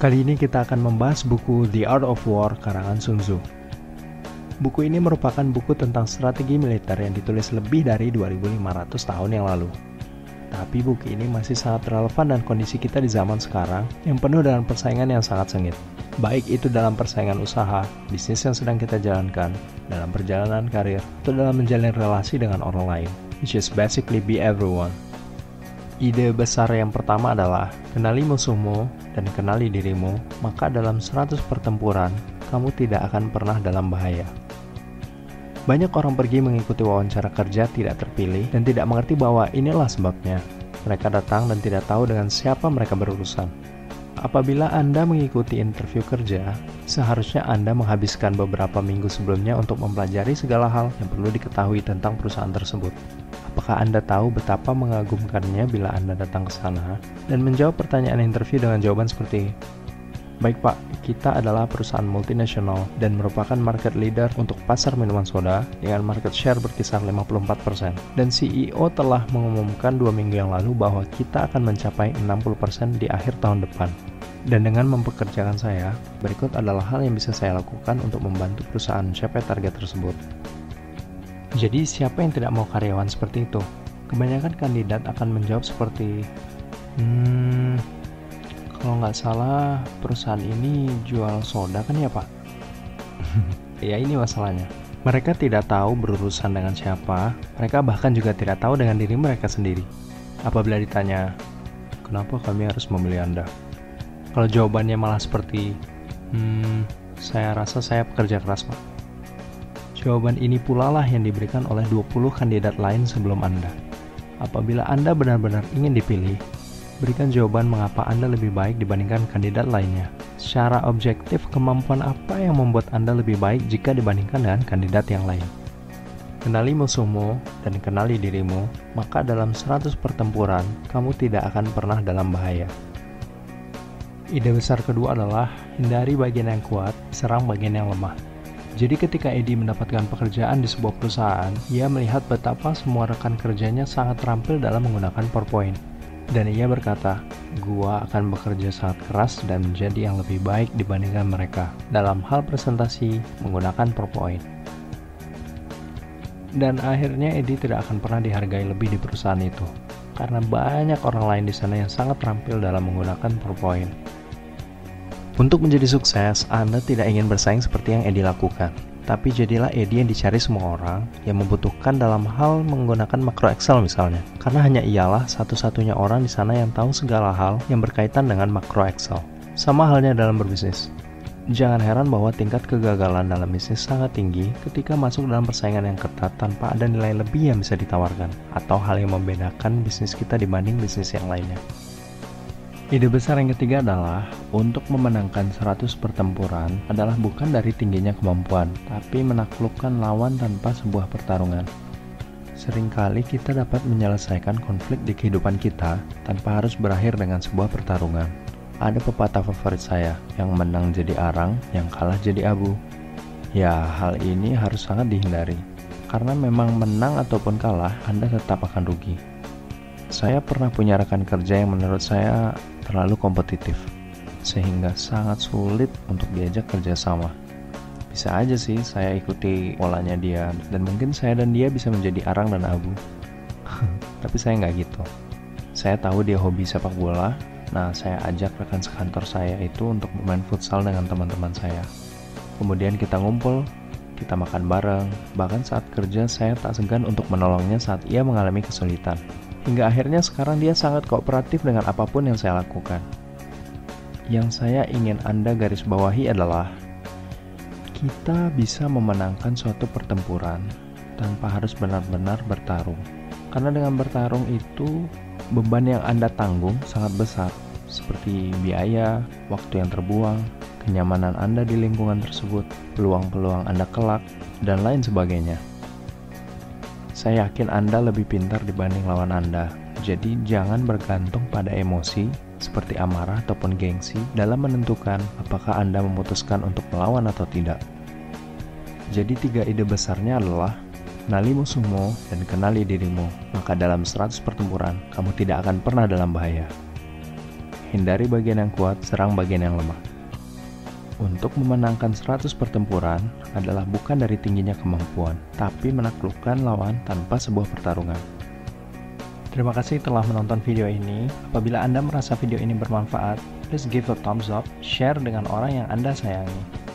Kali ini kita akan membahas buku The Art of War karangan Sun Tzu. Buku ini merupakan buku tentang strategi militer yang ditulis lebih dari 2500 tahun yang lalu. Tapi buku ini masih sangat relevan dan kondisi kita di zaman sekarang yang penuh dengan persaingan yang sangat sengit. Baik itu dalam persaingan usaha, bisnis yang sedang kita jalankan, dalam perjalanan karir, atau dalam menjalin relasi dengan orang lain, which is basically be everyone. Ide besar yang pertama adalah kenali musuhmu dan kenali dirimu, maka dalam 100 pertempuran kamu tidak akan pernah dalam bahaya. Banyak orang pergi mengikuti wawancara kerja tidak terpilih dan tidak mengerti bahwa inilah sebabnya. Mereka datang dan tidak tahu dengan siapa mereka berurusan. Apabila Anda mengikuti interview kerja, seharusnya Anda menghabiskan beberapa minggu sebelumnya untuk mempelajari segala hal yang perlu diketahui tentang perusahaan tersebut. Apakah Anda tahu betapa mengagumkannya bila Anda datang ke sana dan menjawab pertanyaan interview dengan jawaban seperti Baik Pak, kita adalah perusahaan multinasional dan merupakan market leader untuk pasar minuman soda dengan market share berkisar 54%. Dan CEO telah mengumumkan dua minggu yang lalu bahwa kita akan mencapai 60% di akhir tahun depan. Dan dengan mempekerjakan saya, berikut adalah hal yang bisa saya lakukan untuk membantu perusahaan mencapai target tersebut. Jadi siapa yang tidak mau karyawan seperti itu? Kebanyakan kandidat akan menjawab seperti, hmm, kalau nggak salah perusahaan ini jual soda kan ya pak? ya ini masalahnya. Mereka tidak tahu berurusan dengan siapa, mereka bahkan juga tidak tahu dengan diri mereka sendiri. Apabila ditanya, kenapa kami harus memilih Anda? Kalau jawabannya malah seperti, hmm, saya rasa saya pekerja keras pak Jawaban ini pula lah yang diberikan oleh 20 kandidat lain sebelum Anda. Apabila Anda benar-benar ingin dipilih, berikan jawaban mengapa Anda lebih baik dibandingkan kandidat lainnya. Secara objektif, kemampuan apa yang membuat Anda lebih baik jika dibandingkan dengan kandidat yang lain? Kenali musuhmu dan kenali dirimu, maka dalam 100 pertempuran, kamu tidak akan pernah dalam bahaya. Ide besar kedua adalah hindari bagian yang kuat, serang bagian yang lemah. Jadi ketika Edi mendapatkan pekerjaan di sebuah perusahaan, ia melihat betapa semua rekan kerjanya sangat terampil dalam menggunakan PowerPoint. Dan ia berkata, gua akan bekerja sangat keras dan menjadi yang lebih baik dibandingkan mereka dalam hal presentasi menggunakan PowerPoint. Dan akhirnya Edi tidak akan pernah dihargai lebih di perusahaan itu, karena banyak orang lain di sana yang sangat terampil dalam menggunakan PowerPoint. Untuk menjadi sukses, Anda tidak ingin bersaing seperti yang Edi lakukan. Tapi jadilah Edi yang dicari semua orang yang membutuhkan dalam hal menggunakan makro Excel misalnya. Karena hanya ialah satu-satunya orang di sana yang tahu segala hal yang berkaitan dengan makro Excel. Sama halnya dalam berbisnis. Jangan heran bahwa tingkat kegagalan dalam bisnis sangat tinggi ketika masuk dalam persaingan yang ketat tanpa ada nilai lebih yang bisa ditawarkan atau hal yang membedakan bisnis kita dibanding bisnis yang lainnya. Ide besar yang ketiga adalah untuk memenangkan 100 pertempuran adalah bukan dari tingginya kemampuan, tapi menaklukkan lawan tanpa sebuah pertarungan. Seringkali kita dapat menyelesaikan konflik di kehidupan kita tanpa harus berakhir dengan sebuah pertarungan. Ada pepatah favorit saya, yang menang jadi arang, yang kalah jadi abu. Ya, hal ini harus sangat dihindari, karena memang menang ataupun kalah, Anda tetap akan rugi. Saya pernah punya rekan kerja yang menurut saya terlalu kompetitif, sehingga sangat sulit untuk diajak kerjasama. Bisa aja sih saya ikuti polanya dia, dan mungkin saya dan dia bisa menjadi arang dan abu. Tapi saya nggak gitu. Saya tahu dia hobi sepak bola, nah saya ajak rekan sekantor saya itu untuk bermain futsal dengan teman-teman saya. Kemudian kita ngumpul, kita makan bareng, bahkan saat kerja saya tak segan untuk menolongnya saat ia mengalami kesulitan. Hingga akhirnya sekarang dia sangat kooperatif dengan apa pun yang saya lakukan. Yang saya ingin Anda garis bawahi adalah kita bisa memenangkan suatu pertempuran tanpa harus benar-benar bertarung. Karena dengan bertarung itu beban yang Anda tanggung sangat besar, seperti biaya, waktu yang terbuang, kenyamanan Anda di lingkungan tersebut, peluang-peluang Anda kelak, dan lain sebagainya. Saya yakin Anda lebih pintar dibanding lawan Anda. Jadi jangan bergantung pada emosi seperti amarah ataupun gengsi dalam menentukan apakah Anda memutuskan untuk melawan atau tidak. Jadi tiga ide besarnya adalah kenali musuhmu dan kenali dirimu, maka dalam 100 pertempuran kamu tidak akan pernah dalam bahaya. hindari bagian yang kuat, serang bagian yang lemah. Untuk memenangkan 100 pertempuran adalah bukan dari tingginya kemampuan, tapi menaklukkan lawan tanpa sebuah pertarungan. Terima kasih telah menonton video ini. Apabila Anda merasa video ini bermanfaat, please give a thumbs up, share dengan orang yang Anda sayangi.